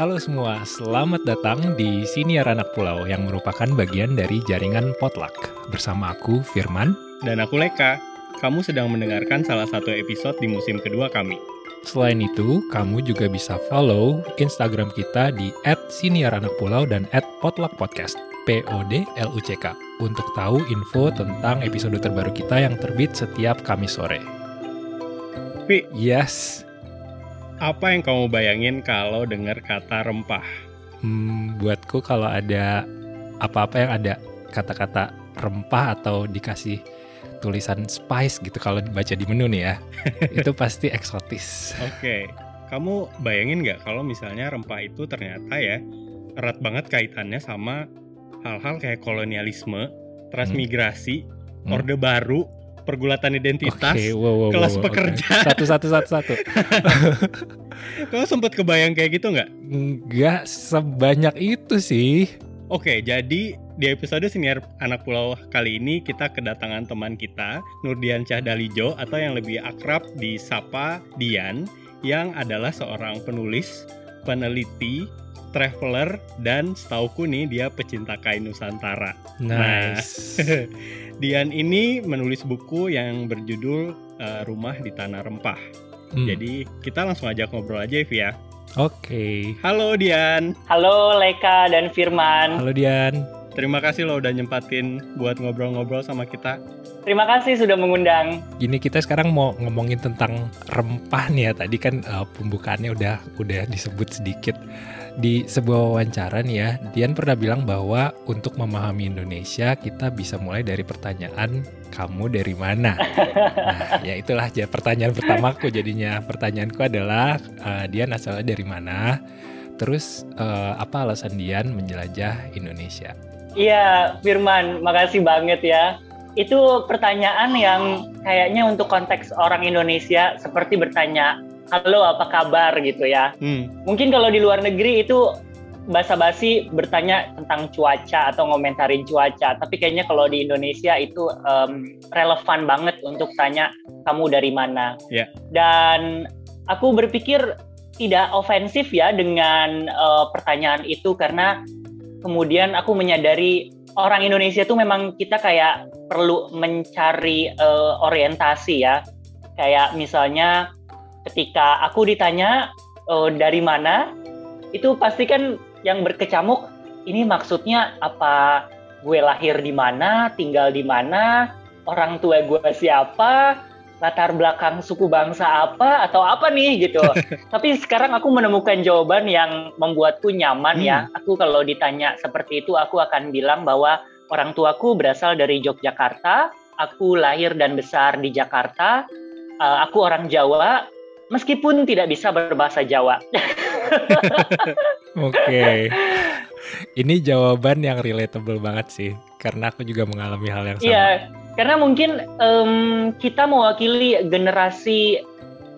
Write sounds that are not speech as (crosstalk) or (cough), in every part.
Halo semua, selamat datang di Siniar Anak Pulau yang merupakan bagian dari jaringan Potluck. Bersama aku, Firman. Dan aku Leka. Kamu sedang mendengarkan salah satu episode di musim kedua kami. Selain itu, kamu juga bisa follow Instagram kita di @siniaranakpulau dan @potluckpodcast. P-O-D-L-U-C-K untuk tahu info tentang episode terbaru kita yang terbit setiap Kamis sore. Vi, Yes, apa yang kamu bayangin kalau dengar kata rempah? Hmm, buatku kalau ada apa-apa yang ada kata-kata rempah atau dikasih tulisan spice gitu kalau dibaca di menu nih ya, (laughs) itu pasti eksotis. Oke, kamu bayangin nggak kalau misalnya rempah itu ternyata ya erat banget kaitannya sama hal-hal kayak kolonialisme, transmigrasi, Hmm. orde baru, pergulatan identitas. Oke, wow, wow, kelas wow, oke. pekerja. Satu, satu, satu, satu. (laughs) Kamu sempet kebayang kayak gitu nggak? Enggak sebanyak itu sih. Oke, jadi di episode Senior Anak Pulau kali ini kita kedatangan teman kita, Nurdian Cahdalijo atau yang lebih akrab disapa Dian, yang adalah seorang penulis, peneliti, traveler, dan setauku nih dia pecinta kain Nusantara. Nice. (laughs) Dian ini menulis buku yang berjudul eh, Rumah di Tanah Rempah. Hmm, Jadi kita langsung ajak ngobrol aja Evi ya. Oke. Halo Dian, Halo Leka dan Firman. Halo Dian. Terima kasih lo udah nyempatin buat ngobrol-ngobrol sama kita. Terima kasih sudah mengundang. Gini kita sekarang mau ngomongin tentang rempah nih ya. Tadi kan eh, pembukaannya udah udah disebut sedikit di sebuah wawancara nih ya. Dian pernah bilang bahwa untuk memahami Indonesia kita bisa mulai dari pertanyaan kamu dari mana. Nah, (laughs) ya itulah ya pertanyaan pertamaku jadinya. Pertanyaanku adalah eh, Dian asalnya dari mana? Terus eh, apa alasan Dian menjelajah Indonesia? Iya, Firman, makasih banget ya. Itu pertanyaan yang kayaknya untuk konteks orang Indonesia seperti bertanya, "Halo, apa kabar?" gitu ya. Hmm, Mungkin kalau di luar negeri itu basa-basi bertanya tentang cuaca atau ngomentarin cuaca, tapi kayaknya kalau di Indonesia itu em, relevan banget untuk tanya kamu dari mana. Ya. Dan aku berpikir tidak ofensif ya dengan eh, pertanyaan itu karena kemudian aku menyadari orang Indonesia tuh memang kita kayak perlu mencari eh, orientasi ya. Kayak misalnya ketika aku ditanya eh, dari mana, itu pasti kan yang berkecamuk ini maksudnya apa? Gue lahir di mana, tinggal di mana, orang tua gue siapa, latar belakang suku bangsa apa atau apa nih gitu. (laughs) Tapi sekarang aku menemukan jawaban yang membuatku nyaman ya. Aku kalau ditanya seperti itu aku akan bilang bahwa orang tuaku berasal dari Yogyakarta, aku lahir dan besar di Jakarta. Eh, aku orang Jawa meskipun tidak bisa berbahasa Jawa. (laughs) Oke. Ini jawaban yang relatable banget sih, karena aku juga mengalami hal yang sama. Iya, karena mungkin em, kita mewakili generasi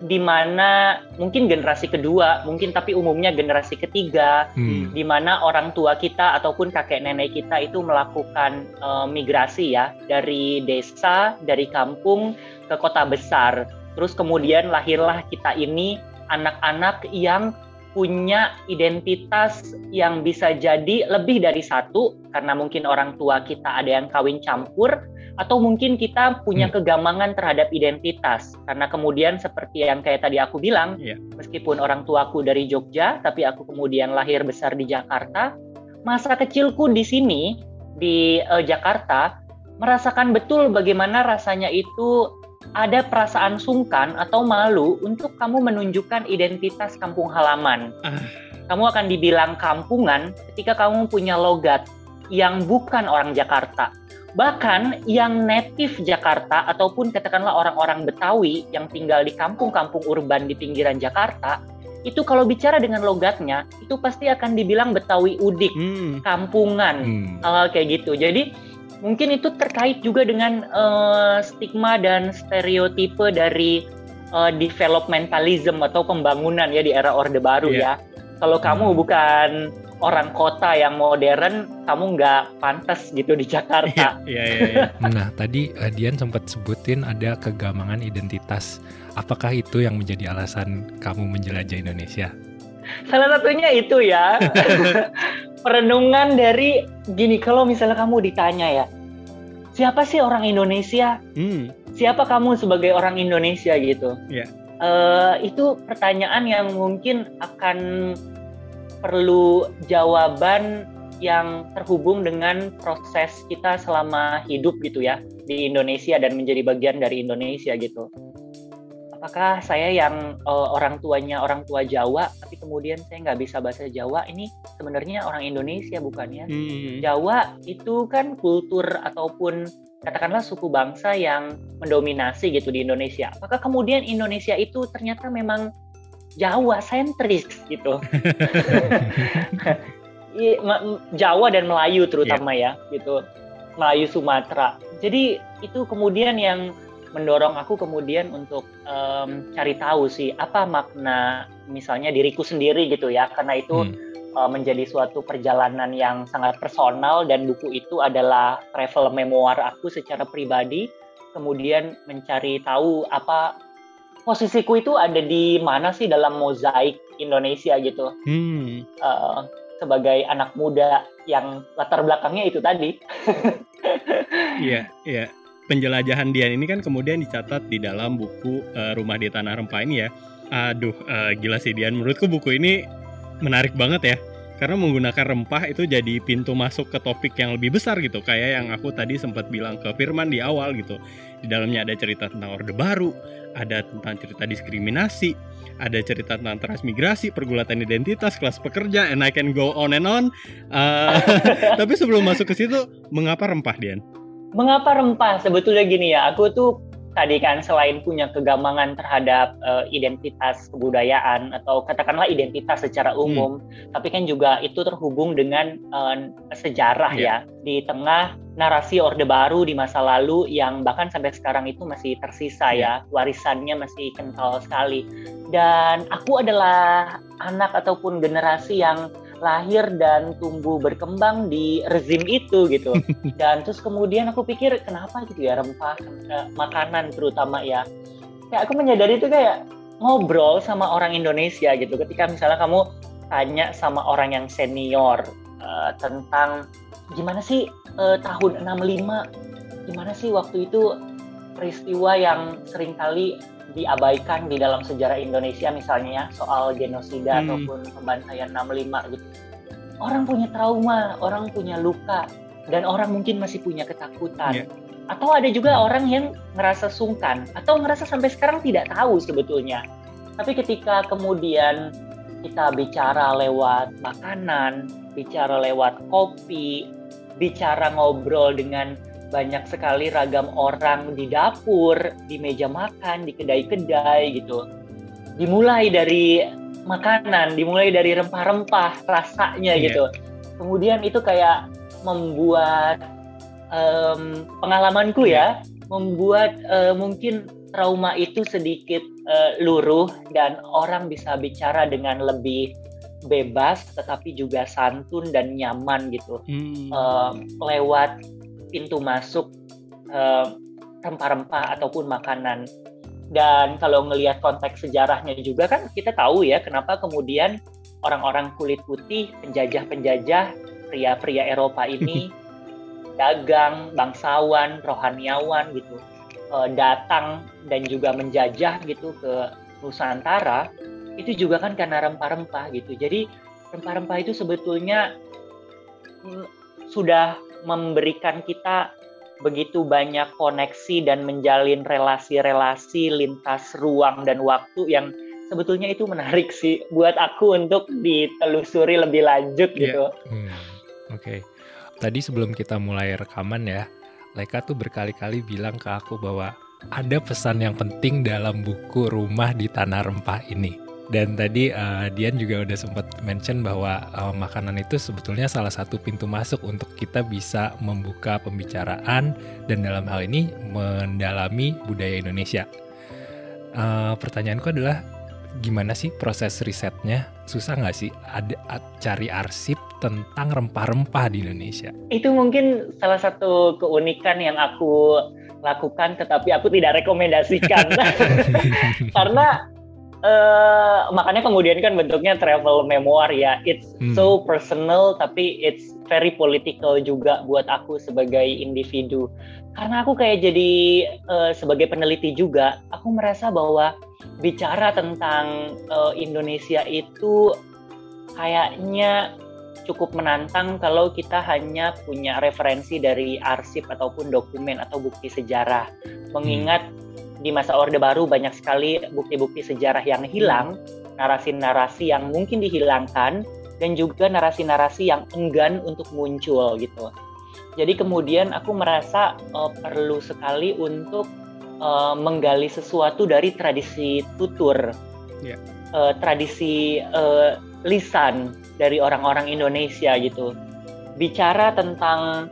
di mana mungkin generasi kedua, mungkin tapi umumnya generasi ketiga, Hmm, di mana orang tua kita ataupun kakek nenek kita itu melakukan eh, migrasi ya dari desa, dari kampung ke kota besar. Terus kemudian lahirlah kita ini anak-anak yang punya identitas yang bisa jadi lebih dari satu karena mungkin orang tua kita ada yang kawin campur atau mungkin kita punya kegamangan terhadap identitas karena kemudian seperti yang kayak tadi aku bilang Iya. meskipun orang tuaku dari Jogja tapi aku kemudian lahir besar di Jakarta masa kecilku di sini di eh, Jakarta merasakan betul bagaimana rasanya itu ada perasaan sungkan atau malu untuk kamu menunjukkan identitas kampung halaman. Ah. Kamu akan dibilang kampungan ketika kamu punya logat yang bukan orang Jakarta. Bahkan yang native Jakarta ataupun katakanlah orang-orang Betawi yang tinggal di kampung-kampung urban di pinggiran Jakarta, itu kalau bicara dengan logatnya, itu pasti akan dibilang Betawi udik, hmm, kampungan hmm. hal-hal kayak gitu. Jadi mungkin itu terkait juga dengan eh, stigma dan stereotipe dari eh, developmentalism atau pembangunan ya di era Orde Baru Iya. ya. Kalau kamu bukan orang kota yang modern, kamu nggak pantas gitu di Jakarta. Iya, iya, iya. Nah, tadi eh, Dian sempat sebutin ada kegamangan identitas. Apakah itu yang menjadi alasan kamu menjelajah Indonesia? salah satunya itu ya (laughs) perenungan dari gini kalau misalnya kamu ditanya ya siapa sih orang Indonesia hmm. siapa kamu sebagai orang Indonesia gitu yeah. Uh, itu pertanyaan yang mungkin akan perlu jawaban yang terhubung dengan proses kita selama hidup gitu ya di Indonesia dan menjadi bagian dari Indonesia gitu apakah saya yang uh, orang tuanya orang tua Jawa tapi kemudian saya nggak bisa bahasa Jawa ini sebenarnya orang Indonesia bukan ya hmm. Jawa itu kan kultur ataupun katakanlah suku bangsa yang mendominasi gitu di Indonesia. Apakah kemudian Indonesia itu ternyata memang Jawa sentris gitu. (laughs) Jawa dan Melayu terutama yeah. ya gitu. Melayu Sumatera. Jadi itu kemudian yang mendorong aku kemudian untuk um, cari tahu sih apa makna misalnya diriku sendiri gitu ya. Karena itu hmm. Uh, menjadi suatu perjalanan yang sangat personal dan buku itu adalah travel memoir aku secara pribadi kemudian mencari tahu apa posisiku itu ada di mana sih dalam mozaik Indonesia gitu hmm. uh, sebagai anak muda yang latar belakangnya itu tadi (laughs) iya iya penjelajahan Dian ini kan kemudian dicatat di dalam buku uh, Rumah di Tanah Rempah ini ya. Aduh, uh, gila sih Dian. Menurutku buku ini menarik banget ya. Karena menggunakan rempah itu jadi pintu masuk ke topik yang lebih besar gitu. Kayak yang aku tadi sempat bilang ke Firman di awal gitu. Di dalamnya ada cerita tentang Orde Baru, ada tentang cerita diskriminasi, ada cerita tentang transmigrasi, pergulatan identitas, kelas pekerja, and I can go on and on. Uh, (laughs) tapi sebelum masuk ke situ, mengapa rempah, Dian? mengapa rempah? Sebetulnya gini ya, aku tuh tadi kan selain punya kegamangan terhadap uh, identitas kebudayaan atau katakanlah identitas secara hmm. umum, hmm. tapi kan juga itu terhubung dengan uh, sejarah yeah. ya di tengah narasi Orde Baru di masa lalu yang bahkan sampai sekarang itu masih tersisa yeah. ya, warisannya masih kental sekali. Dan aku adalah anak ataupun generasi yang lahir dan tumbuh berkembang di rezim itu gitu. (laughs) Dan terus kemudian aku pikir kenapa gitu ya rempah makanan terutama ya. Kayak aku menyadari itu kayak ngobrol sama orang Indonesia gitu. Ketika misalnya kamu tanya sama orang yang senior uh, tentang gimana sih uh, tahun 65 gimana sih waktu itu peristiwa yang sering kali diabaikan di dalam sejarah Indonesia misalnya ya soal genosida hmm. ataupun pembantaian 65 gitu. Orang punya trauma, orang punya luka dan orang mungkin masih punya ketakutan. Yeah. Atau ada juga orang yang ngerasa sungkan atau ngerasa sampai sekarang tidak tahu sebetulnya. Tapi ketika kemudian kita bicara lewat makanan, bicara lewat kopi, bicara ngobrol dengan banyak sekali ragam orang di dapur, di meja makan, di kedai-kedai gitu. Dimulai dari makanan, dimulai dari rempah-rempah rasanya yeah. gitu. Kemudian itu kayak membuat um, pengalamanku ya, membuat uh, mungkin trauma itu sedikit uh, luruh dan orang bisa bicara dengan lebih bebas tetapi juga santun dan nyaman gitu hmm. uh, lewat pintu masuk rempah rempah-rempah ataupun makanan. Dan kalau ngelihat konteks sejarahnya juga kan kita tahu ya kenapa kemudian orang-orang kulit putih, penjajah-penjajah, pria-pria Eropa ini (laughs) dagang, bangsawan, rohaniawan gitu uh, datang dan juga menjajah gitu ke Nusantara itu juga kan karena rempah-rempah gitu. Jadi rempah-rempah itu sebetulnya mm, sudah memberikan kita begitu banyak koneksi dan menjalin relasi-relasi lintas ruang dan waktu yang sebetulnya itu menarik (laughs) sih buat aku untuk ditelusuri lebih lanjut yeah. gitu. Hmm, Oke, okay. tadi sebelum kita mulai rekaman ya, Leka tuh berkali-kali bilang ke aku bahwa ada pesan yang penting dalam buku Rumah di Tanah Rempah ini. Dan tadi uh, Dian juga udah sempat mention bahwa uh, makanan itu sebetulnya salah satu pintu masuk untuk kita bisa membuka pembicaraan dan dalam hal ini mendalami budaya Indonesia. Uh, pertanyaanku adalah gimana sih proses risetnya? Susah nggak sih ada cari arsip tentang rempah-rempah di Indonesia? Itu mungkin salah satu keunikan yang aku lakukan, tetapi aku tidak rekomendasikan (laughs) (laughs) karena uh, makanya kemudian kan bentuknya travel memoir ya. It's hmm. so personal tapi it's very political juga buat aku sebagai individu. Karena aku kayak jadi uh, sebagai peneliti juga, aku merasa bahwa bicara tentang uh, Indonesia itu kayaknya cukup menantang kalau kita hanya punya referensi dari arsip ataupun dokumen atau bukti sejarah. Mengingat di masa Orde Baru banyak sekali bukti-bukti sejarah yang hilang, narasi-narasi yang mungkin dihilangkan, dan juga narasi-narasi yang enggan untuk muncul gitu. Jadi kemudian aku merasa uh, perlu sekali untuk uh, menggali sesuatu dari tradisi tutur, yeah. Ya. uh, tradisi uh, lisan dari orang-orang Indonesia gitu. Bicara tentang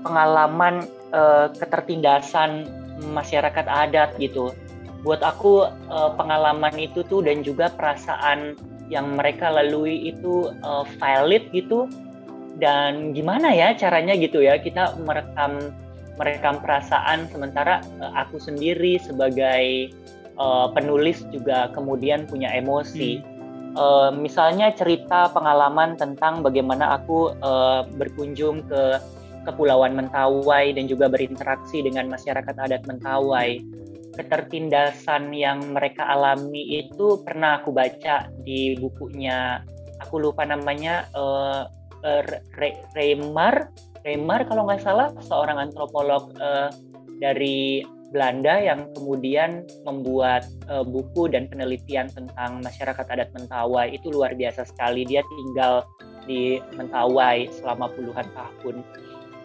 pengalaman uh, ketertindasan masyarakat adat gitu. Buat aku uh, pengalaman itu tuh dan juga perasaan yang mereka lalui itu uh, valid gitu dan gimana ya caranya gitu ya kita merekam merekam perasaan sementara uh, aku sendiri sebagai uh, penulis juga kemudian punya emosi. Hmm. Uh, misalnya cerita pengalaman tentang bagaimana aku uh, berkunjung ke Kepulauan Mentawai dan juga berinteraksi dengan masyarakat adat Mentawai. Ketertindasan yang mereka alami itu pernah aku baca di bukunya, aku lupa namanya, uh, uh, Re Remar, Remar kalau nggak salah, seorang antropolog uh, dari Belanda yang kemudian membuat uh, buku dan penelitian tentang masyarakat adat Mentawai itu luar biasa sekali. Dia tinggal di Mentawai selama puluhan tahun.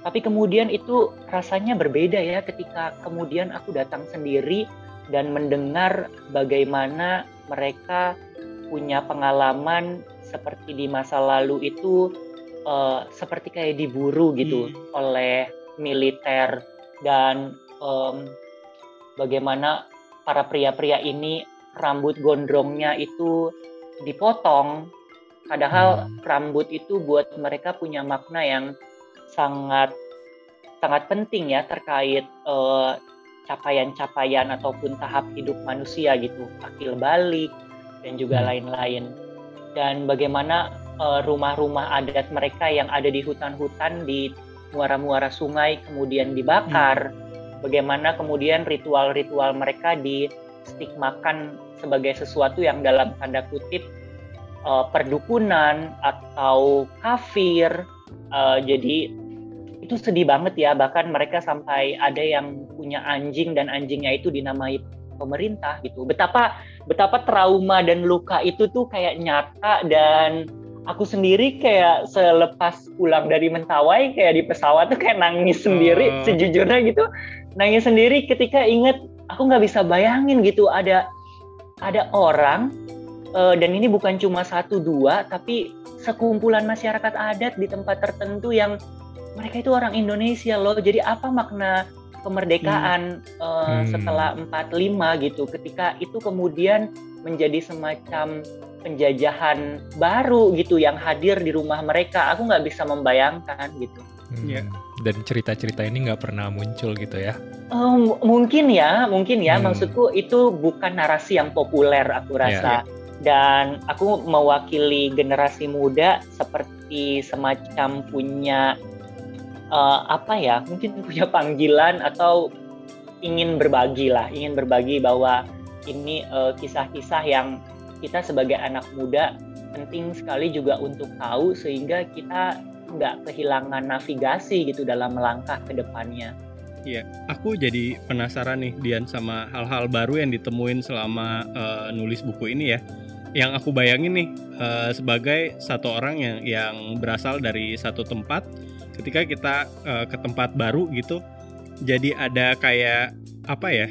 Tapi kemudian itu rasanya berbeda ya ketika kemudian aku datang sendiri dan mendengar bagaimana mereka punya pengalaman seperti di masa lalu itu uh, seperti kayak diburu gitu hmm. oleh militer dan um, bagaimana para pria-pria ini rambut gondrongnya itu dipotong padahal hmm. rambut itu buat mereka punya makna yang sangat sangat penting ya terkait uh, capaian-capaian ataupun tahap hidup manusia gitu, akil balik dan juga hmm. lain-lain. Dan bagaimana uh, rumah-rumah adat mereka yang ada di hutan-hutan di muara-muara sungai kemudian dibakar. Hmm. Bagaimana kemudian ritual-ritual mereka distigmakan sebagai sesuatu yang dalam tanda kutip uh, perdukunan atau kafir. Uh, jadi itu sedih banget ya bahkan mereka sampai ada yang punya anjing dan anjingnya itu dinamai pemerintah gitu betapa betapa trauma dan luka itu tuh kayak nyata dan aku sendiri kayak selepas pulang dari Mentawai kayak di pesawat tuh kayak nangis sendiri uh. sejujurnya gitu nangis sendiri ketika inget aku nggak bisa bayangin gitu ada ada orang uh, dan ini bukan cuma satu dua tapi sekumpulan masyarakat adat di tempat tertentu yang mereka itu orang Indonesia loh. Jadi apa makna kemerdekaan hmm. Uh, hmm. setelah 45 gitu ketika itu kemudian menjadi semacam penjajahan baru gitu yang hadir di rumah mereka. Aku nggak bisa membayangkan gitu. Hmm. Yeah. Dan cerita-cerita ini nggak pernah muncul gitu ya? Um, mungkin ya, mungkin ya. Hmm. Maksudku itu bukan narasi yang populer aku ya, rasa. Yeah, yeah. Dan aku mewakili generasi muda seperti semacam punya uh, apa ya mungkin punya panggilan atau ingin berbagi lah ingin berbagi bahwa ini eh, kisah-kisah yang kita sebagai anak muda penting sekali juga untuk tahu sehingga kita nggak kehilangan navigasi gitu dalam melangkah ke depannya. Iya, aku jadi penasaran nih Dian sama hal-hal baru yang ditemuin selama uh, nulis buku ini ya. Yang aku bayangin nih uh, sebagai satu orang yang yang berasal dari satu tempat ketika kita uh, ke tempat baru gitu jadi ada kayak apa ya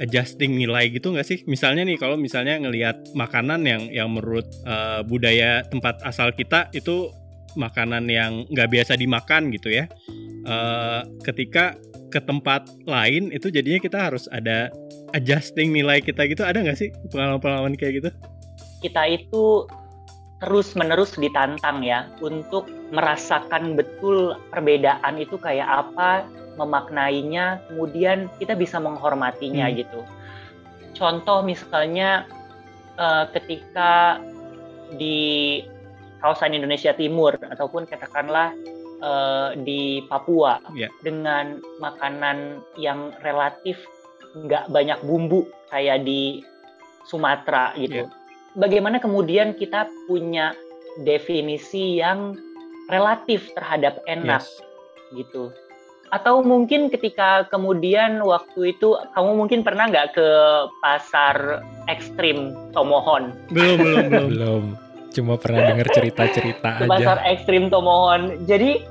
adjusting nilai gitu nggak sih? Misalnya nih kalau misalnya ngelihat makanan yang yang menurut uh, budaya tempat asal kita itu makanan yang nggak biasa dimakan gitu ya. Uh, ketika ke tempat lain itu jadinya kita harus ada adjusting nilai kita gitu. Ada nggak sih pengalaman-pengalaman kayak gitu? Kita itu terus menerus ditantang ya untuk merasakan betul perbedaan itu kayak apa, memaknainya, kemudian kita bisa menghormatinya hmm. gitu. Contoh misalnya uh, ketika di kawasan Indonesia Timur ataupun katakanlah uh, di Papua yeah. dengan makanan yang relatif nggak banyak bumbu kayak di Sumatera gitu. Yeah. Bagaimana kemudian kita punya definisi yang relatif terhadap enak yes. gitu. Atau mungkin ketika kemudian waktu itu kamu mungkin pernah nggak ke pasar ekstrim Tomohon? Belum, belum, (laughs) belum. belum. Cuma pernah dengar cerita-cerita aja. Pasar ekstrim Tomohon. Jadi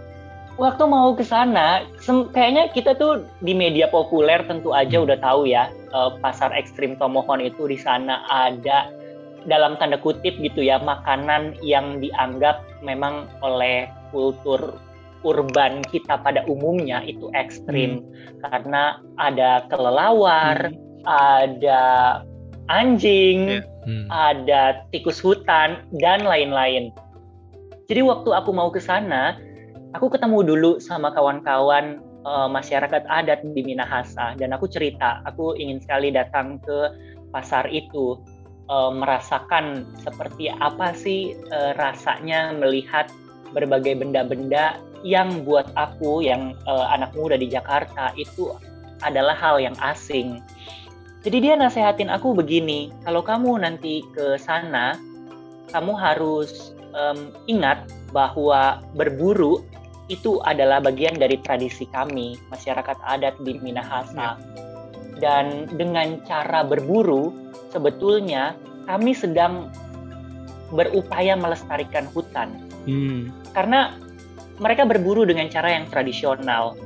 waktu mau ke sana, kayaknya kita tuh di media populer tentu aja hmm. udah tahu ya uh, pasar ekstrim Tomohon itu di sana ada dalam tanda kutip gitu ya makanan yang dianggap memang oleh kultur urban kita pada umumnya itu ekstrim hmm. karena ada kelelawar, hmm. ada anjing, yeah. hmm. ada tikus hutan dan lain-lain. Jadi waktu aku mau ke sana, aku ketemu dulu sama kawan-kawan uh, masyarakat adat di Minahasa dan aku cerita, aku ingin sekali datang ke pasar itu uh, merasakan seperti apa sih uh, rasanya melihat berbagai benda-benda yang buat aku yang uh, anak muda di Jakarta itu adalah hal yang asing. Jadi dia nasehatin aku begini, kalau kamu nanti ke sana, kamu harus um, ingat bahwa berburu itu adalah bagian dari tradisi kami, masyarakat adat di Minahasa. Ya. Dan dengan cara berburu, sebetulnya kami sedang berupaya melestarikan hutan. Hmm. Karena mereka berburu dengan cara yang tradisional,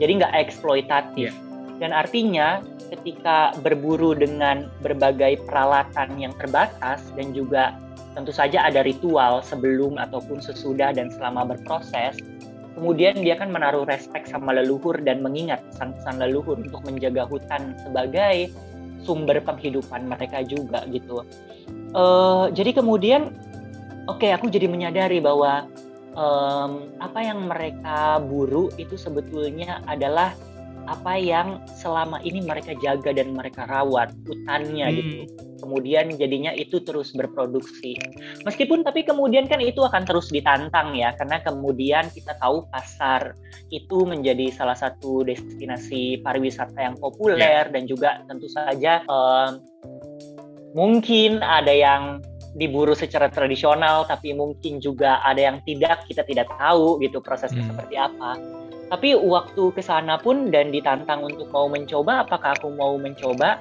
jadi nggak eksploitatif. Yeah. Dan artinya ketika berburu dengan berbagai peralatan yang terbatas dan juga tentu saja ada ritual sebelum ataupun sesudah dan selama berproses, kemudian dia akan menaruh respek sama leluhur dan mengingat pesan-pesan leluhur untuk menjaga hutan sebagai sumber penghidupan mereka juga gitu. Uh, jadi kemudian, oke okay, aku jadi menyadari bahwa um, apa yang mereka buru itu sebetulnya adalah apa yang selama ini mereka jaga dan mereka rawat hutannya hmm. gitu. Kemudian jadinya itu terus berproduksi. Meskipun tapi kemudian kan itu akan terus ditantang ya karena kemudian kita tahu pasar itu menjadi salah satu destinasi pariwisata yang populer yeah. dan juga tentu saja mungkin ada yang diburu secara tradisional tapi mungkin juga ada yang tidak kita tidak tahu gitu prosesnya hmm. seperti apa tapi waktu ke sana pun dan ditantang untuk mau mencoba apakah aku mau mencoba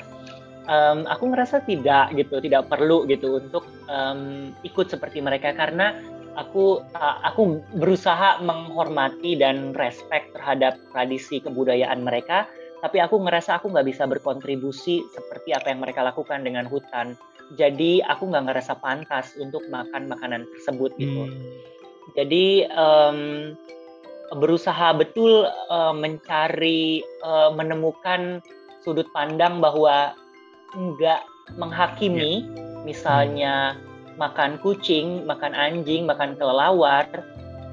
um, aku ngerasa tidak gitu tidak perlu gitu untuk um, ikut seperti mereka. Karena aku uh, aku berusaha menghormati dan respect terhadap tradisi kebudayaan mereka. Tapi aku ngerasa aku nggak bisa berkontribusi seperti apa yang mereka lakukan dengan hutan. Jadi aku nggak ngerasa pantas untuk makan makanan tersebut gitu. Hmm. jadi um, berusaha betul uh, mencari uh, menemukan sudut pandang bahwa nggak menghakimi yeah. misalnya makan kucing makan anjing makan kelelawar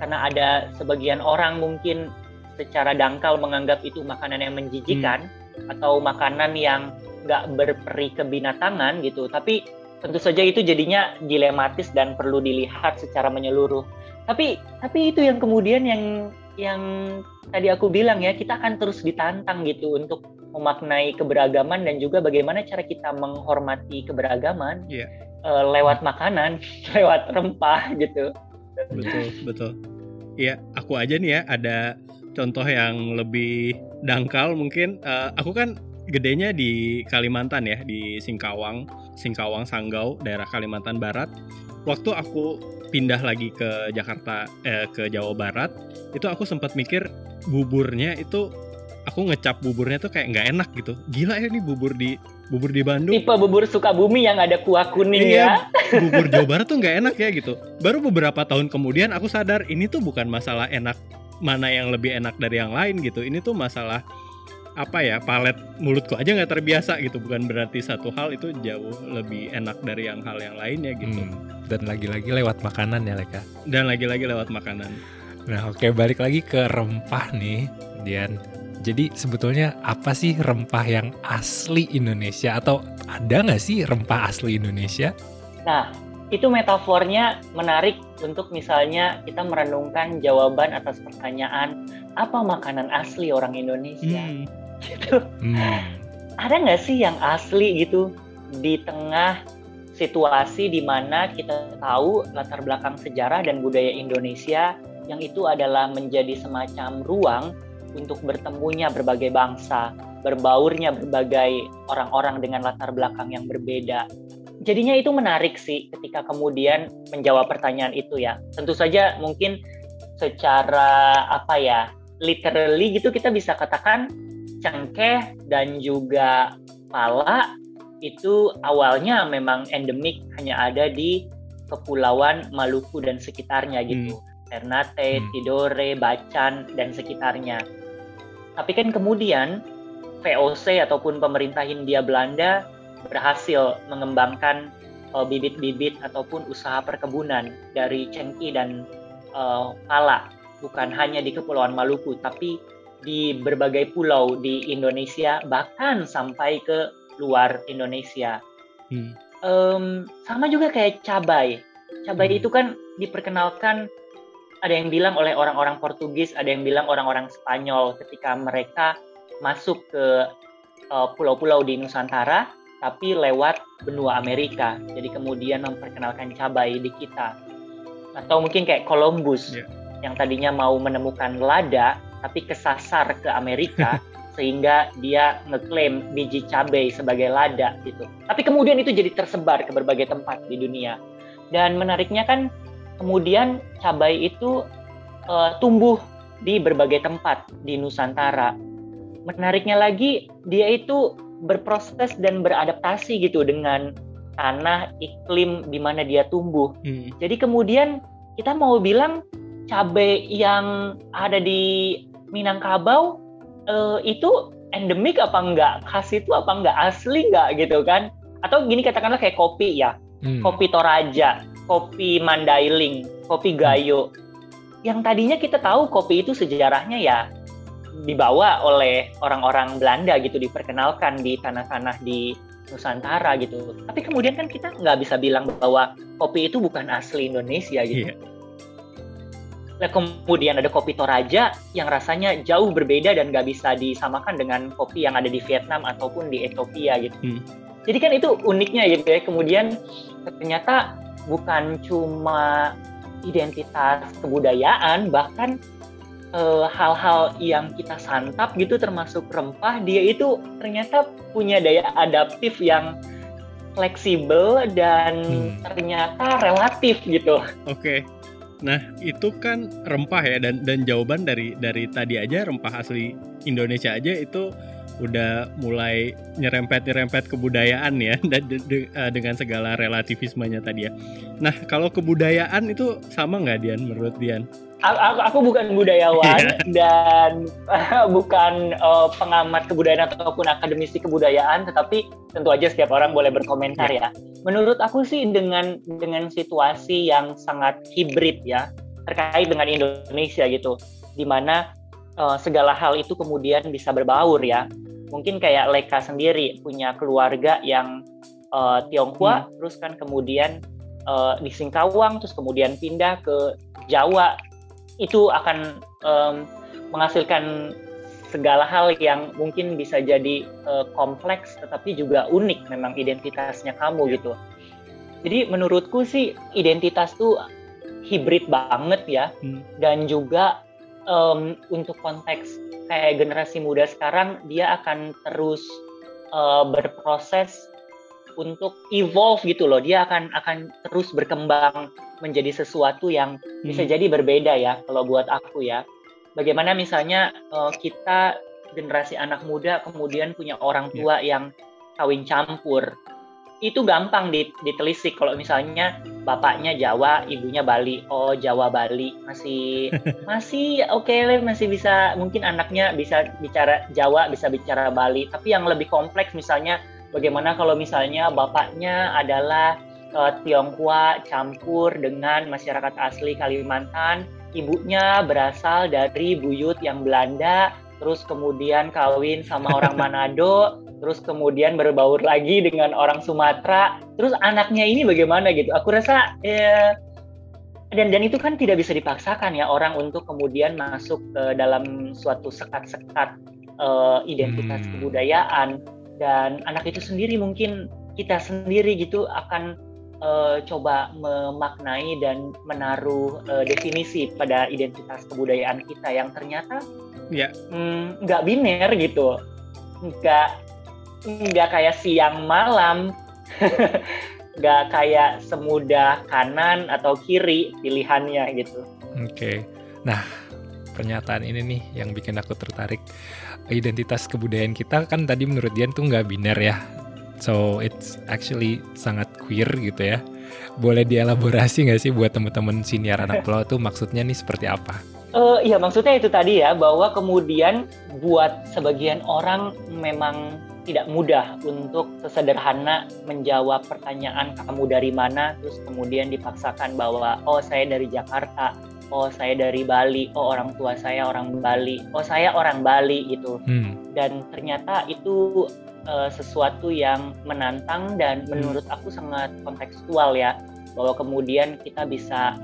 karena ada sebagian orang mungkin secara dangkal menganggap itu makanan yang menjijikan hmm. atau makanan yang nggak berperi kebinatangan gitu tapi tentu saja itu jadinya dilematis dan perlu dilihat secara menyeluruh tapi tapi itu yang kemudian yang yang tadi aku bilang ya kita akan terus ditantang gitu untuk memaknai keberagaman dan juga bagaimana cara kita menghormati keberagaman yeah. uh, lewat makanan (laughs) lewat rempah gitu. Betul betul. Iya, aku aja nih ya ada contoh yang lebih dangkal mungkin. Uh, aku kan gedenya di Kalimantan ya di Singkawang Singkawang Sanggau daerah Kalimantan Barat. Waktu aku pindah lagi ke Jakarta eh, ke Jawa Barat itu aku sempat mikir buburnya itu aku ngecap buburnya tuh kayak nggak enak gitu. Gila ya ini bubur di bubur di Bandung. Tipe bubur Sukabumi yang ada kuah kuning iya, ya. bubur Jawa Barat tuh nggak enak ya (laughs) gitu. Baru beberapa tahun kemudian aku sadar ini tuh bukan masalah enak mana yang lebih enak dari yang lain gitu. Ini tuh masalah apa ya palet mulutku aja nggak terbiasa gitu bukan berarti satu hal itu jauh lebih enak dari yang hal yang lainnya gitu hmm, dan lagi-lagi lewat makanan ya Leka dan lagi-lagi lewat makanan nah oke balik lagi ke rempah nih Dian Jadi sebetulnya apa sih rempah yang asli Indonesia atau ada nggak sih rempah asli Indonesia? Nah, itu metafornya menarik untuk misalnya kita merenungkan jawaban atas pertanyaan apa makanan asli orang Indonesia. Hmm. Gitu. Hmm. Ada nggak sih yang asli gitu di tengah situasi di mana kita tahu latar belakang sejarah dan budaya Indonesia yang itu adalah menjadi semacam ruang untuk bertemunya berbagai bangsa, berbaurnya berbagai orang-orang dengan latar belakang yang berbeda. Jadinya itu menarik sih ketika kemudian menjawab pertanyaan itu ya. Tentu saja mungkin secara apa ya, literally gitu kita bisa katakan cengkeh dan juga pala itu awalnya memang endemik hanya ada di kepulauan Maluku dan sekitarnya gitu. Hmm Ternate, hmm. Tidore, Bacan, dan sekitarnya. Tapi kan kemudian VOC ataupun pemerintah Hindia Belanda berhasil mengembangkan uh, bibit-bibit ataupun usaha perkebunan dari cengki dan uh, pala bukan hanya di Kepulauan Maluku tapi di berbagai pulau di Indonesia bahkan sampai ke luar Indonesia. Hmm. Um, sama juga kayak cabai. Cabai hmm. itu kan diperkenalkan ada yang bilang oleh orang-orang Portugis, ada yang bilang orang-orang Spanyol ketika mereka masuk ke uh, pulau-pulau di Nusantara, tapi lewat benua Amerika. Jadi kemudian memperkenalkan cabai di kita. Atau mungkin kayak Columbus yeah. yang tadinya mau menemukan lada, tapi kesasar ke Amerika (laughs) sehingga dia ngeklaim biji cabai sebagai lada gitu. Tapi kemudian itu jadi tersebar ke berbagai tempat di dunia. Dan menariknya kan kemudian cabai itu uh, tumbuh di berbagai tempat di Nusantara. Menariknya lagi, dia itu berproses dan beradaptasi gitu dengan tanah, iklim di mana dia tumbuh. Hmm. Jadi kemudian kita mau bilang cabai yang ada di Minangkabau uh, itu endemik apa enggak? Khas itu apa enggak? Asli enggak gitu kan? Atau gini katakanlah kayak kopi ya. Hmm. Kopi Toraja kopi Mandailing, kopi Gayo. Yang tadinya kita tahu kopi itu sejarahnya ya dibawa oleh orang-orang Belanda gitu, diperkenalkan di tanah-tanah di Nusantara gitu. Tapi kemudian kan kita nggak bisa bilang bahwa kopi itu bukan asli Indonesia gitu. Yeah. Nah, kemudian ada kopi Toraja yang rasanya jauh berbeda dan nggak bisa disamakan dengan kopi yang ada di Vietnam ataupun di Ethiopia gitu. Hmm. Jadi kan itu uniknya gitu ya. Kemudian ternyata bukan cuma identitas kebudayaan bahkan hal eh, hal-hal yang kita santap gitu termasuk rempah dia itu ternyata punya daya adaptif yang fleksibel dan hmm. ternyata relatif gitu. Oke. Okay. Nah, itu kan rempah ya dan dan jawaban dari dari tadi aja rempah asli Indonesia aja itu udah mulai nyerempet-nyerempet kebudayaan ya (laughs) dan de, de, uh, dengan segala relativismenya tadi ya. Nah, kalau kebudayaan itu sama nggak Dian menurut Dian? Aku, aku bukan budayawan iya. (laughs) dan uh, bukan uh, pengamat kebudayaan ataupun akademisi kebudayaan, tetapi tentu aja setiap orang boleh berkomentar yeah. ya. Menurut aku sih dengan dengan situasi yang sangat hibrid ya terkait dengan Indonesia gitu, di mana uh, segala hal itu kemudian bisa berbaur ya mungkin kayak Leka sendiri punya keluarga yang uh, Tionghoa, hmm. terus kan kemudian uh, di Singkawang, terus kemudian pindah ke Jawa, itu akan um, menghasilkan segala hal yang mungkin bisa jadi uh, kompleks, tetapi juga unik memang identitasnya kamu gitu. Jadi menurutku sih identitas tuh hibrid banget ya, hmm. dan juga um, untuk konteks kayak generasi muda sekarang dia akan terus uh, berproses untuk evolve gitu loh dia akan akan terus berkembang menjadi sesuatu yang hmm. bisa jadi berbeda ya kalau buat aku ya bagaimana misalnya uh, kita generasi anak muda kemudian punya orang ya. tua yeah. yang kawin campur itu gampang ditelisik kalau misalnya bapaknya Jawa, ibunya Bali. Oh, Jawa Bali masih (laughs) masih oke okay, masih bisa mungkin anaknya bisa bicara Jawa, bisa bicara Bali. Tapi yang lebih kompleks misalnya bagaimana kalau misalnya bapaknya adalah uh, Tionghoa campur dengan masyarakat asli Kalimantan, ibunya berasal dari buyut yang Belanda, terus kemudian kawin sama orang (laughs) Manado, terus kemudian berbaur lagi dengan orang Sumatera, terus anaknya ini bagaimana gitu. Aku rasa ya, dan dan itu kan tidak bisa dipaksakan ya orang untuk kemudian masuk ke dalam suatu sekat-sekat uh, identitas hmm. kebudayaan dan anak itu sendiri mungkin kita sendiri gitu akan uh, coba memaknai dan menaruh uh, definisi pada identitas kebudayaan kita yang ternyata ya nggak mm, biner gitu nggak nggak kayak siang malam (laughs) nggak kayak semudah kanan atau kiri pilihannya gitu. Oke, okay. nah pernyataan ini nih yang bikin aku tertarik. Identitas kebudayaan kita kan tadi menurut Dian tuh nggak biner ya. So it's actually sangat queer gitu ya. Boleh dielaborasi nggak sih buat teman-teman siniar anak (laughs) pulau tuh maksudnya nih seperti apa? Uh, iya maksudnya itu tadi ya bahwa kemudian buat sebagian orang memang tidak mudah untuk sesederhana menjawab pertanyaan kamu dari mana terus kemudian dipaksakan bahwa oh saya dari Jakarta oh saya dari Bali oh orang tua saya orang Bali oh saya orang Bali gitu hmm. dan ternyata itu uh, sesuatu yang menantang dan hmm. menurut aku sangat kontekstual ya bahwa kemudian kita bisa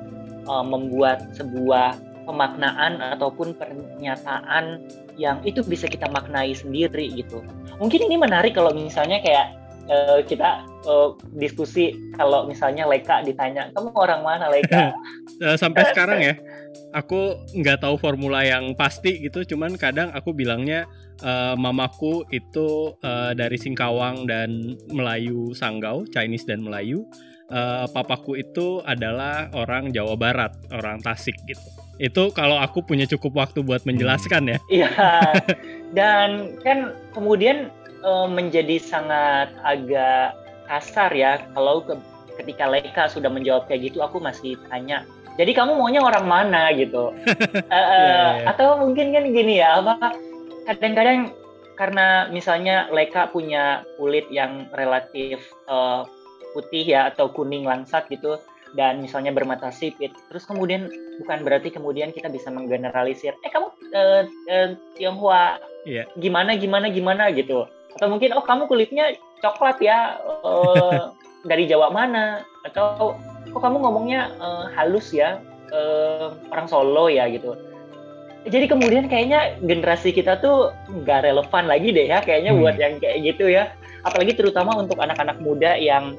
uh, membuat sebuah pemaknaan ataupun pernyataan yang itu bisa kita maknai sendiri gitu. Mungkin ini menarik kalau misalnya kayak uh, kita uh, diskusi kalau misalnya Leka ditanya kamu orang mana Leka? (laughs) Sampai sekarang ya, (laughs) aku nggak tahu formula yang pasti gitu. Cuman kadang aku bilangnya uh, mamaku itu uh, dari Singkawang dan Melayu Sanggau, Chinese dan Melayu. Uh, papaku itu adalah orang Jawa Barat, orang Tasik gitu. Itu kalau aku punya cukup waktu buat menjelaskan ya. Iya. (laughs) Dan kan kemudian e, menjadi sangat agak kasar ya kalau ke, ketika Leka sudah menjawab kayak gitu aku masih tanya. Jadi kamu maunya orang mana gitu? e, yeah, yeah. Atau mungkin kan gini ya apa? Kadang-kadang karena misalnya Leka punya kulit yang relatif uh, putih ya atau kuning langsat gitu dan misalnya bermata sipit terus kemudian bukan berarti kemudian kita bisa menggeneralisir eh kamu uh, uh, Tionghoa yeah. gimana gimana gimana? gitu. Atau mungkin oh kamu kulitnya coklat ya uh, (laughs) dari Jawa mana? Atau kok kamu ngomongnya uh, halus ya uh, orang Solo ya gitu jadi kemudian kayaknya generasi kita tuh nggak relevan lagi deh ya kayaknya hmm. buat yang kayak gitu ya apalagi terutama untuk anak-anak muda yang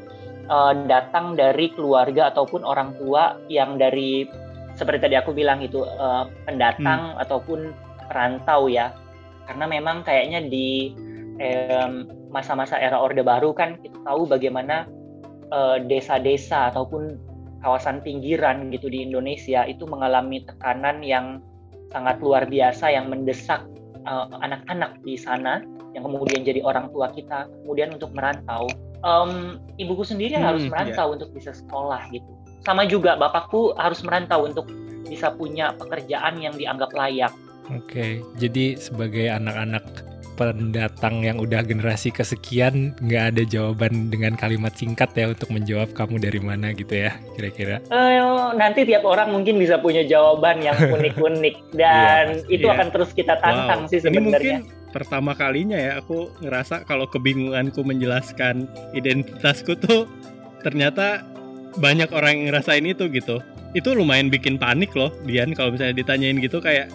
uh, datang dari keluarga ataupun orang tua yang dari seperti tadi aku bilang itu uh, pendatang hmm. ataupun perantau ya karena memang kayaknya di masa-masa um, era Orde Baru kan kita tahu bagaimana uh, desa-desa ataupun kawasan pinggiran gitu di Indonesia itu mengalami tekanan yang sangat luar biasa yang mendesak anak-anak uh, di sana yang kemudian jadi orang tua kita kemudian untuk merantau um, ibuku sendiri hmm, harus merantau yeah. untuk bisa sekolah gitu. Sama juga bapakku harus merantau untuk bisa punya pekerjaan yang dianggap layak. Oke, okay. jadi sebagai anak-anak pendatang yang udah generasi kesekian nggak ada jawaban dengan kalimat singkat ya untuk menjawab kamu dari mana gitu ya kira-kira? Uh, nanti tiap orang mungkin bisa punya jawaban yang (laughs) unik-unik dan yeah, itu yeah. akan terus kita tantang wow. sih sebenarnya pertama kalinya ya aku ngerasa kalau kebingunganku menjelaskan identitasku tuh ternyata banyak orang yang ngerasain itu gitu. Itu lumayan bikin panik loh, Dian kalau misalnya ditanyain gitu kayak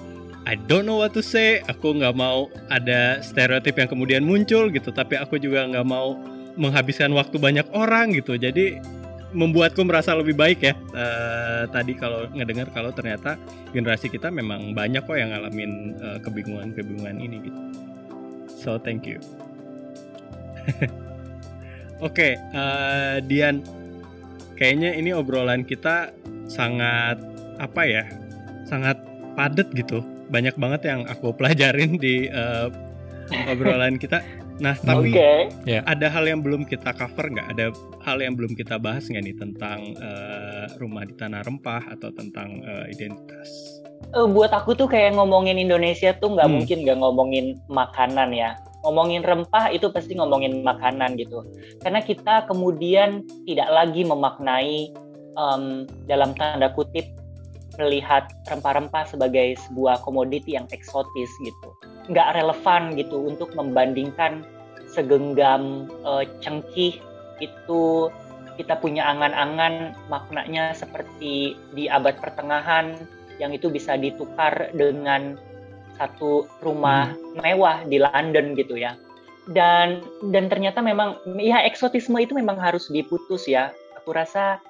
I don't know what to say. Aku nggak mau ada stereotip yang kemudian muncul gitu, tapi aku juga nggak mau menghabiskan waktu banyak orang gitu. Jadi membuatku merasa lebih baik ya uh, tadi kalau ngedengar kalau ternyata generasi kita memang banyak kok yang ngalamin uh, kebingungan-kebingungan ini gitu. So thank you. (laughs) Oke, okay, uh, eh, Dian, kayaknya ini obrolan kita sangat apa ya, sangat padat gitu. Banyak banget yang aku pelajarin di uh, obrolan kita. Nah, tapi okay. ya, ada hal yang belum kita cover nggak? Ada hal yang belum kita bahas nggak nih tentang uh, rumah di tanah rempah atau tentang uh, identitas? uh, buat aku tuh kayak ngomongin Indonesia tuh nggak hmm. mungkin nggak ngomongin makanan ya ngomongin rempah itu pasti ngomongin makanan gitu karena kita kemudian tidak lagi memaknai um, dalam tanda kutip melihat rempah-rempah sebagai sebuah komoditi yang eksotis gitu nggak relevan gitu untuk membandingkan segenggam uh, cengkih itu kita punya angan-angan maknanya seperti di abad pertengahan yang itu bisa ditukar dengan satu rumah hmm. mewah di London gitu ya. Dan dan ternyata memang ya eksotisme itu memang harus diputus ya. Aku rasa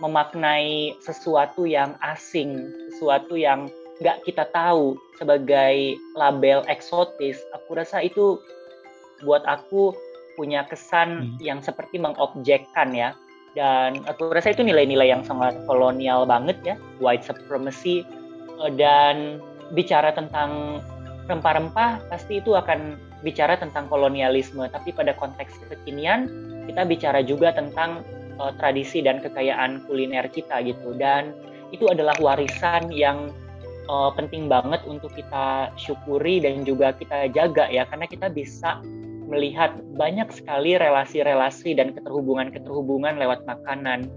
memaknai sesuatu yang asing, sesuatu yang nggak kita tahu sebagai label eksotis, aku rasa itu buat aku punya kesan hmm. yang seperti mengobjekkan ya. Dan aku rasa itu nilai-nilai yang sangat kolonial banget ya, white supremacy. Eh, dan bicara tentang rempah-rempah, pasti itu akan bicara tentang kolonialisme. Tapi pada konteks kekinian, kita bicara juga tentang uh, tradisi dan kekayaan kuliner kita gitu. Dan itu adalah warisan yang uh, penting banget untuk kita syukuri dan juga kita jaga ya karena kita bisa melihat banyak sekali relasi-relasi dan keterhubungan-keterhubungan lewat makanan.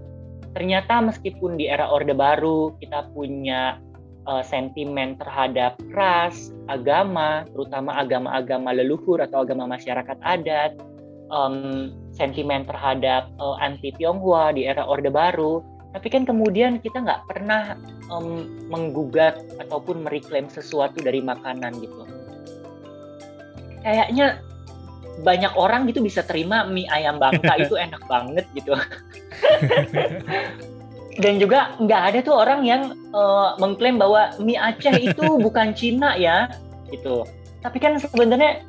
Ternyata meskipun di era Orde Baru kita punya uh, sentimen terhadap ras, agama, terutama agama-agama leluhur atau agama masyarakat adat, um, sentimen terhadap uh, anti Tionghoa di era Orde Baru, tapi kan kemudian kita nggak pernah um, menggugat ataupun mereklaim sesuatu dari makanan gitu. Kayaknya banyak orang gitu bisa terima mie ayam bangka (laughs) itu enak banget gitu. Dan juga nggak ada tuh orang yang uh, mengklaim bahwa mie Aceh itu (laughs) bukan Cina ya, gitu. Tapi kan sebenarnya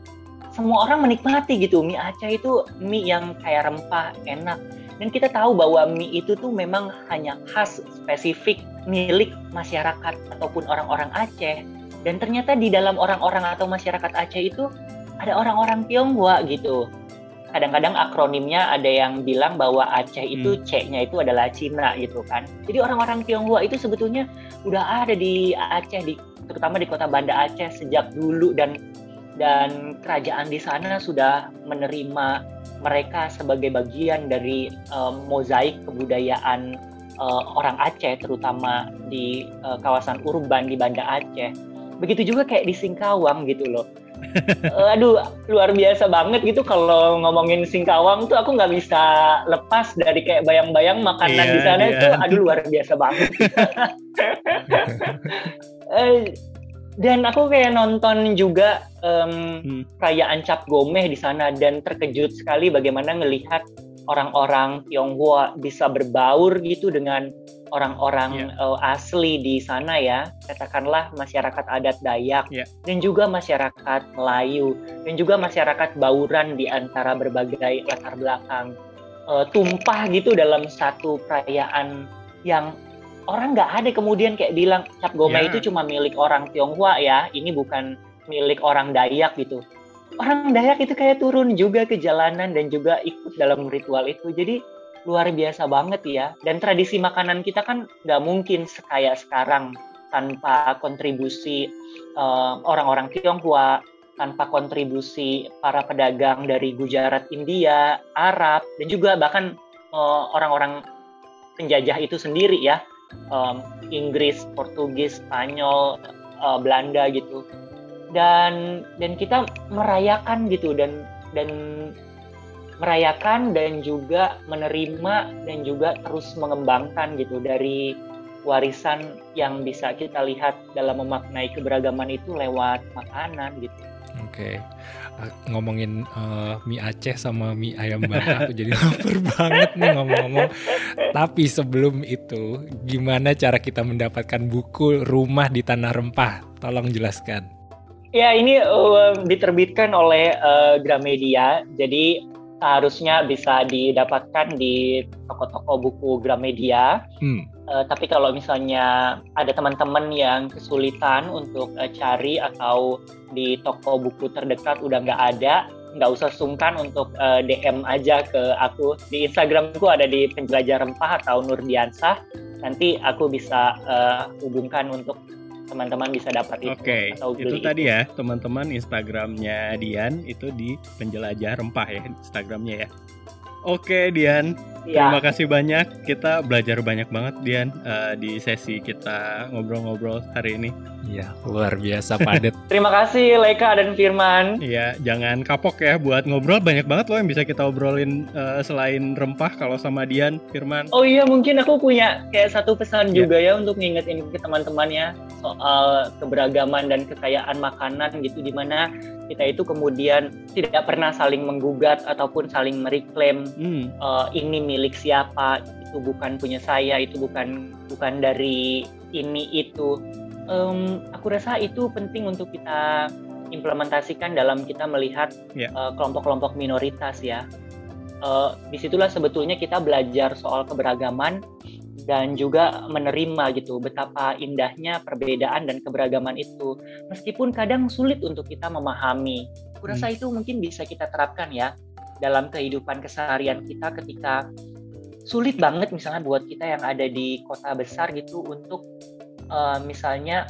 semua orang menikmati gitu mie Aceh itu mie yang kayak rempah enak. Dan kita tahu bahwa mie itu tuh memang hanya khas spesifik milik masyarakat ataupun orang-orang Aceh. Dan ternyata di dalam orang-orang atau masyarakat Aceh itu ada orang-orang Tionghoa gitu. Kadang-kadang akronimnya ada yang bilang bahwa Aceh itu hmm. C-nya itu adalah Cina gitu kan. Jadi orang-orang Tionghoa itu sebetulnya udah ada di Aceh di terutama di kota Banda Aceh sejak dulu dan dan kerajaan di sana sudah menerima mereka sebagai bagian dari um, mozaik kebudayaan uh, orang Aceh terutama di uh, kawasan urban di Banda Aceh. Begitu juga kayak di Singkawang gitu loh (laughs) aduh luar biasa banget gitu kalau ngomongin Singkawang tuh aku nggak bisa lepas dari kayak bayang-bayang makanan iya, di sana iya. itu aduh luar biasa banget (laughs) eh, dan aku kayak nonton juga um, hmm. perayaan Cap Gomeh di sana dan terkejut sekali bagaimana ngelihat orang-orang Tionghoa bisa berbaur gitu dengan orang-orang yeah. uh, asli di sana ya, katakanlah masyarakat adat Dayak yeah. dan juga masyarakat Melayu dan juga masyarakat Bauran di antara berbagai latar belakang uh, tumpah gitu dalam satu perayaan yang orang nggak ada kemudian kayak bilang cap goma yeah. itu cuma milik orang Tionghoa ya, ini bukan milik orang Dayak gitu. Orang Dayak itu kayak turun juga ke jalanan dan juga ikut dalam ritual itu. Jadi luar biasa banget ya. Dan tradisi makanan kita kan nggak mungkin sekaya sekarang tanpa kontribusi uh, orang-orang Tionghoa, tanpa kontribusi para pedagang dari Gujarat, India, Arab, dan juga bahkan eh, orang-orang penjajah itu sendiri ya, um, Inggris, Portugis, Spanyol, uh, Belanda gitu. Dan dan kita merayakan gitu dan dan merayakan dan juga menerima dan juga terus mengembangkan gitu dari warisan yang bisa kita lihat dalam memaknai keberagaman itu lewat makanan gitu. Oke. Ngomongin uh, mie Aceh sama mie ayam bakar aku jadi (laughs) lapar banget nih ngomong-ngomong. Tapi sebelum itu, gimana cara kita mendapatkan buku Rumah di Tanah Rempah? Tolong jelaskan. Ya, ini uh, diterbitkan oleh uh, Gramedia. Jadi seharusnya bisa didapatkan di toko-toko buku Gramedia. Hmm. Uh, tapi kalau misalnya ada teman-teman yang kesulitan untuk uh, cari atau di toko buku terdekat udah nggak ada, nggak usah sungkan untuk uh, eh, DM aja ke aku di Instagramku ada di penjelajah rempah atau Nurdiansah. Nanti aku bisa uh, hubungkan untuk teman-teman bisa dapat itu. Oke, okay. itu tadi ya teman-teman Instagramnya Dian itu di penjelajah rempah ya Instagramnya ya. Oke Dian, Ya, Terima kasih banyak. Kita belajar banyak banget Dian eh, di sesi kita ngobrol-ngobrol hari ini. Iya, luar biasa padat. (laughs) terima kasih Leka dan Firman. Iya, jangan kapok ya buat ngobrol. Banyak banget loh yang bisa kita obrolin eh, selain rempah kalau sama Dian, Firman. Oh iya, mungkin aku punya kayak satu pesan Ya. juga ya untuk ngingetin ke teman-temannya soal keberagaman dan kekayaan makanan gitu, di mana kita itu kemudian tidak pernah saling menggugat ataupun saling mereklaim Hmm, eh, ini milik siapa? Itu bukan punya saya itu bukan bukan dari ini itu. Em, aku rasa itu penting untuk kita implementasikan dalam kita melihat Ya. eh, kelompok-kelompok minoritas ya. Eh, di situlah sebetulnya kita belajar soal keberagaman dan juga menerima gitu betapa indahnya perbedaan dan keberagaman itu. Meskipun kadang sulit untuk kita memahami. Aku rasa itu mungkin bisa kita terapkan ya dalam kehidupan keseharian kita ketika sulit banget misalnya buat kita yang ada di kota besar gitu untuk eh, misalnya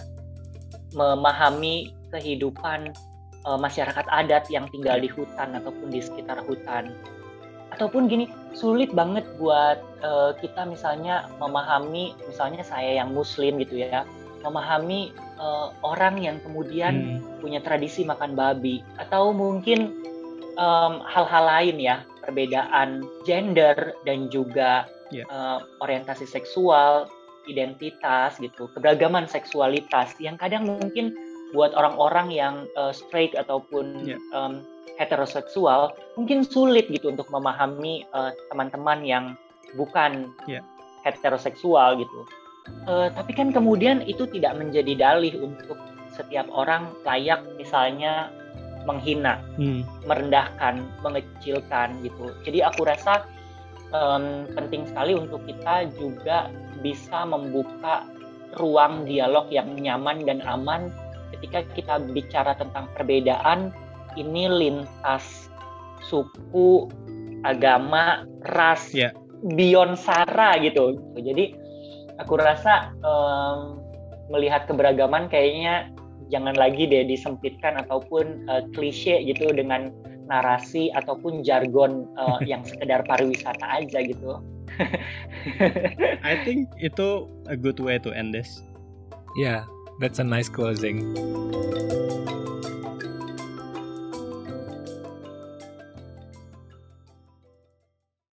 memahami kehidupan eh, masyarakat adat yang tinggal di hutan ataupun di sekitar hutan. Ataupun gini sulit banget buat eh, kita misalnya memahami misalnya saya yang muslim gitu ya memahami eh, orang yang kemudian hmm, punya tradisi makan babi. Atau mungkin em, hal-hal lain ya perbedaan gender dan juga Ya. eh, orientasi seksual identitas gitu keberagaman seksualitas yang kadang mungkin buat orang-orang yang eh, straight ataupun Ya. em, heteroseksual mungkin sulit gitu untuk memahami eh, teman-teman yang bukan Ya. heteroseksual gitu Eh, tapi kan kemudian itu tidak menjadi dalih untuk setiap orang layak misalnya menghina, hmm, merendahkan, mengecilkan gitu. Jadi aku rasa em, penting sekali untuk kita juga bisa membuka ruang dialog yang nyaman dan aman ketika kita bicara tentang perbedaan ini lintas suku, agama, ras, Ya. beyond sara gitu. Jadi aku rasa em, melihat keberagaman kayaknya jangan lagi deh disempitkan ataupun eh, klise gitu dengan narasi ataupun jargon eh, (laughs) yang sekedar pariwisata aja gitu. (laughs) I think itu a good way to end this. Yeah, that's a nice closing.